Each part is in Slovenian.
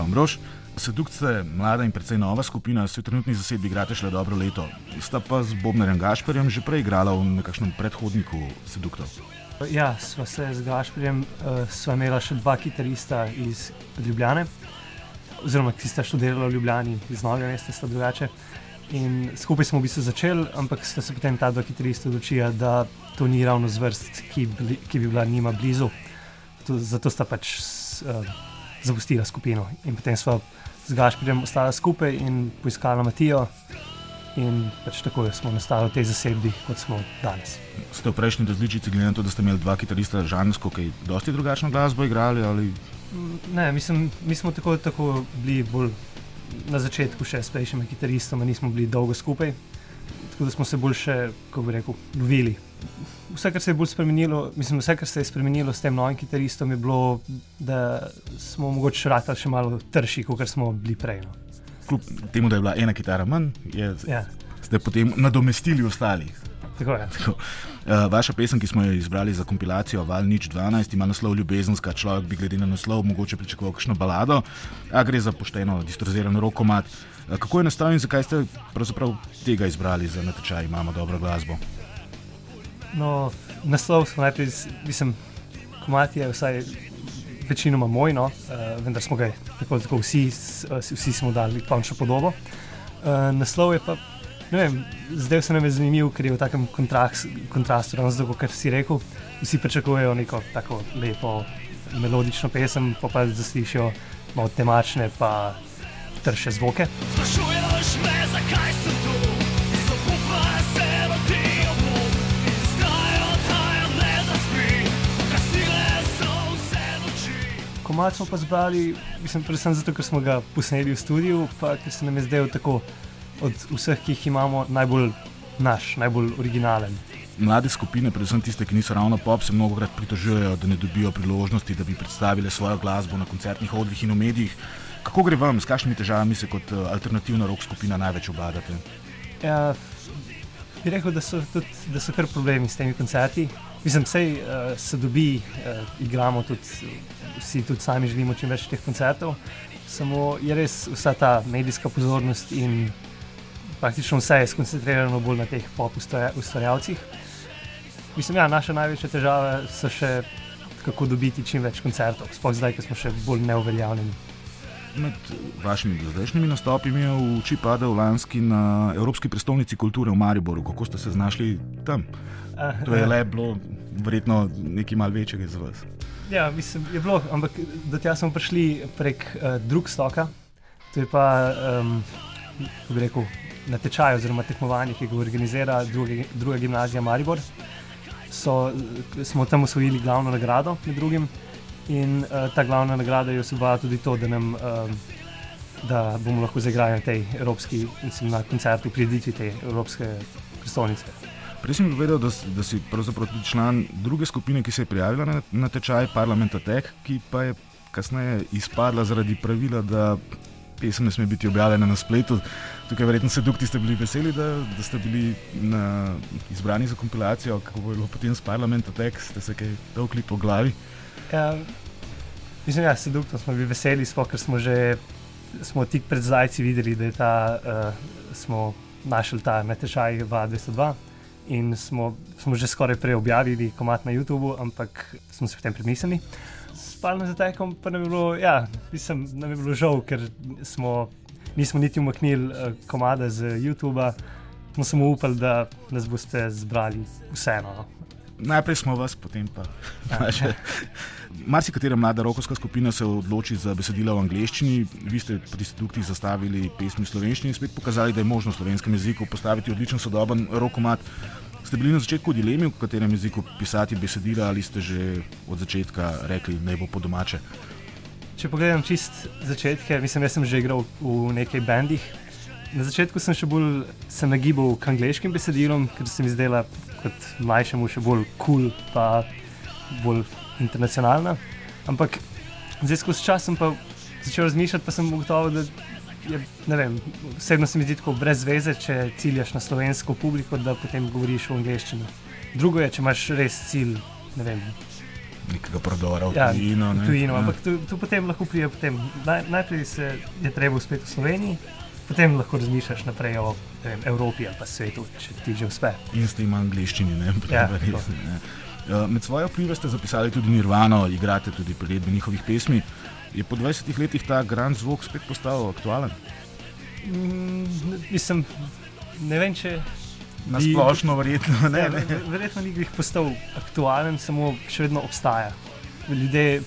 Živo, Ambrož. Sedukt ste mlada in precej nova skupina, se v trenutni zasedbi igrate šele dobro leto. Sta pa z Bobnerjem Gašperjem že prej igrala v nekakšnem predhodniku seduktov. Ja, sva se z Gašperjem, uh, sva imela še dva kitarista iz Ljubljane, oziroma ki sta študirala v Ljubljani, iz Novega mesta sta drugače. In skupaj smo v bistvu začeli, ampak sta se potem ta dva kitarista odločila, da to ni ravno zvrst, ki, bli, ki bi bila njima blizu. To, zato sta pač uh, zapustila skupino. In potem smo z Gašpirjem ostali skupaj in poiskali Matijo. In pač tako smo nastali v tej zasedbi, kot smo danes. Ste v prejšnji različici, glede na to, da ste imeli dva kitarista, žanrsko, kaj dosti drugačno glasbo igrali? Ali? Ne, mislim, mi smo tako, tako bili bolj na začetku še s prejšnjimi kitaristoma, nismo bili dolgo skupaj. Tako da smo se bolj še, kako bi rekel, lovili vse, kar se je bolj spremenilo, mislim, vse, kar se je spremenilo s tem novim kitaristom, je bilo, da smo mogoče ratali še malo trši, kot smo bili prej. No. Kljub temu, da je bila ena kitara manj, je, ja. ste potem nadomestili ostalih. Tako je. Tako. Uh, vaša pesem, ki smo jo izbrali za kompilacijo Val Nič 12, ima naslov Ljubezenska. Človek bi glede na naslov mogoče pričakoval kakšno balado, a gre za pošteno, distorzirano rokomat. Uh, kako je nastal in zakaj ste tega izbrali za natečaj, imamo dobro glasbo? No, naslov smo najprej, mislim, komat je vsaj večinoma moj, no, uh, vendar smo ga tako, tako vsi, vsi smo dali končno podobo. Uh, naslov je pa, ne vem, zdaj se nam je zanimiv, ker je v takem kontrast, kontrastu, ravno zato, kar si rekel. Vsi pričakujejo neko tako lepo melodično pesem, pa pa zaslišijo malo temačne, pa trše zvoke. Sprašuješ me, zakaj sem tu? Komat smo pa zbrali, mislim, predvsem zato, ker smo ga posneli v studiu, pa ker se nam je zdel tako od vseh, ki jih imamo, najbolj naš, najbolj originalen. Mlade skupine, predvsem tiste, ki niso ravno pop, se mnogo krat pritožujejo, da ne dobijo priložnosti, da bi predstavili svojo glasbo na koncertnih odrih in v medijih. Kako gre vam, s kakšnimi težavami se kot eh, alternativna rock skupina največ obadate? Ja, bi rekel, da so, tudi, da so kar problemi s temi koncerti. Mislim, da uh, se dobi, uh, igramo tudi, vsi tudi sami želimo čim več teh koncertov. Samo je res vsa ta medijska pozornost in praktično vse je skoncentrirano bolj na teh pop ustvarjalcih. Mislim, da ja, naša največja težava so še kako dobiti čim več koncertov, sploh zdaj, ko smo še bolj neuveljavljeni. Med vašimi zdajšnjimi nastopi mi je v oči padel lanski na Evropski prestolnici kulture v Mariboru. Kako ste se znašli tam? To je le bilo, verjetno, nekaj malce večjega za vas. Ja, mislim, je bilo, ampak do tega smo prišli prek uh, drug stoka. To je pa, um, kako bi rekel, natečaj oziroma tekmovanje, ki ga organizira druge, druga gimnazija Maribor. So, smo tam osvojili glavno nagrado med drugim. In uh, ta glavna nagrada je osebala tudi to, da, nam, uh, da bomo lahko zaigrali na tej evropski, mislim, na koncertu, priditi te evropske prestolnice. Prej sem povedal, da, da si pravzaprav tudi član druge skupine, ki se je prijavila na, na tečaj Parlamentatek, ki pa je kasneje izpadla zaradi pravila, da pesem ne sme biti objavljena na spletu. Tukaj verjetno se dukti ste bili veseli, da, da ste bili na, izbrani za kompilacijo, kako bo bilo potem s Parlamentatek, ste se kaj dolgli po glavi. Ja, mislim, ja, se dukti smo bili veseli, sploh ker smo že smo tik pred zdajci videli, da ta, uh, smo našli ta natečaj 202 in smo, smo že skoraj prej objavili komat na YouTubu, ampak smo se potem premislili. Spalno za tekom pa nam je bilo, ja, mislim, nam je bilo žal, ker smo, nismo niti umaknili uh, komada z YouTuba, smo samo upali, da nas boste zbrali vseeno. No. Najprej smo vas, potem pa še. Marsikatera mlada rokovska skupina se odloči za besedila v angleščini. Vi ste pri Seduktih zastavili pesmi v slovenščini in spet pokazali, da je možno v slovenskem jeziku postaviti odličen sodoben rokomat. Ste bili na začetku v dilemi, v katerem jeziku pisati besedila, ali ste že od začetka rekli, da bo po domače? Če pogledam čist začetke, mislim, da sem že igral v nekaj bendih. Na začetku sem še bolj se nagibal k angliškim besedilom, ker se mi zdela kot mlajšemu še bolj kul, cool, pa bolj internacionalna. Ampak zdaj skozi čas sem pa začel razmišljati, pa sem ugotovil, da je, ne vem, osebno se mi zdi tako brez veze, če ciljaš na slovensko publiko, da potem govoriš v angleščini. Drugo je, če imaš res cilj, ne vem, nekega prodora v Ja, tujino. ne. tujino. Ja. Ampak tu, tu potem lahko pride. Potem. Naj, najprej se je treba uspeti v Sloveniji, potem lahko razmišljaš naprej o vem, Evropi ali pa svetu, če ti že uspe. In s tem angliščini, ne, Ja, tako. ne. Uh, Med svojo vplive ste zapisali tudi Nirvano, igrate tudi priredbe njihovih pesmi. Je po 20 letih ta grand zvok spet postal aktualen? Mm, mislim, ne vem, če. Na splošno, verjetno. Ne, Ja, ne. ver- verjetno ni glih postal aktualen, samo še vedno obstaja. Ljudje,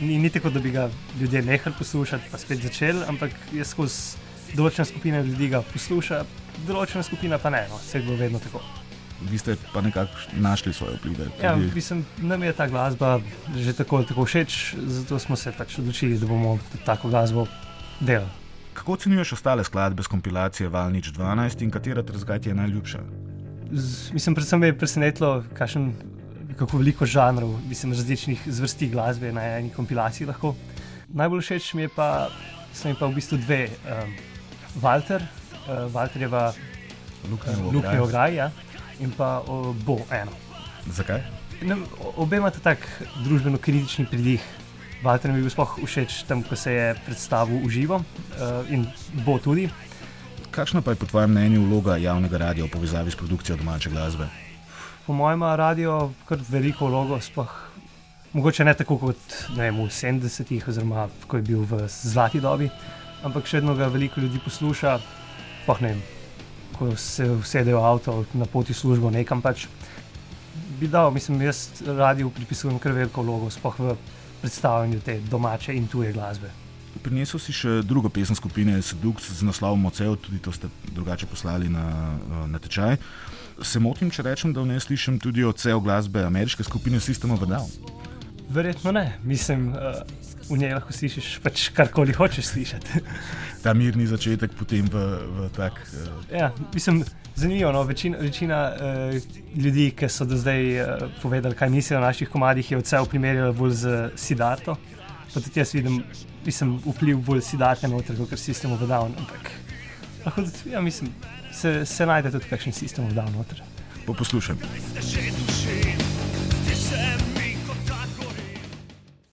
ni, ni tako, da bi ga ljudje nehali poslušati, pa spet začeli, ampak je skozi določena skupina ljudi ga posluša, določena skupina pa ne. No, vse je bilo vedno tako. Vi ste pa nekako našli svoje vplive. Ja, mislim, nam je ta glasba že tako ali tako všeč, zato smo se pač odločili, da bomo tako glasbo delali. Kako ocenjuješ ostale skladbe z kompilacije Valnič 12 in katera ter zakaj ti je najljubša? Z, mislim, predvsem me je presenetilo, kakšen, kako veliko žanrov, mislim, različnih zvrsti glasbe na eni kompilaciji lahko. Najbolj všeč mi je pa, so mi pa v bistvu dve. Um, Walter, uh, Walterjeva Luknja ograj, ja, in pa uh, Bo eno. Zakaj? Ne, obe imata tak družbeno-kritični pridih. Walter mi je bil sploh všeč tam, ko se je predstavil v živo uh, in bo tudi. Kakšna pa je po tvojem mnenju vloga javnega radia v povezavi s produkcijo domače glasbe? Po mojem ima radio kar veliko vlogo, sploh mogoče ne tako kot ne vem, v 70-ih, oziroma ko je bil v zlati dobi, ampak še vedno ga veliko ljudi posluša. Sploh ne vem, ko se usedejo v avto na poti v službo nekam pač. Bi dal, mislim, jaz radiju pripisujem kar veliko vlogo, sploh v predstavljanju te domače in tuje glasbe. Prinesel si še drugo pesem skupine Seduct z naslovom Ocev, tudi to ste drugače poslali na uh, natečaj. Se motim, če rečem, da v njej slišim tudi odsev glasbe ameriške skupine System of a Down. Verjetno ne, mislim, uh, v njej lahko slišiš pač karkoli hočeš slišati. Ta mirni začetek, potem v, v tak. Uh, Ja, mislim, zanimivo. No? Večina, večina uh, ljudi, ki so do zdaj uh, povedali, kaj mislijo o naših komadih, je vse primerjalo bolj z Sidarto. Pa tudi jaz vidim, mislim, vpliv bolj Sidarte noter, kot sistem of Down. Ampak lahko tudi, ja, mislim, se, se najde tudi kakšen sistem of Down noter. po poslušaj. Zdi se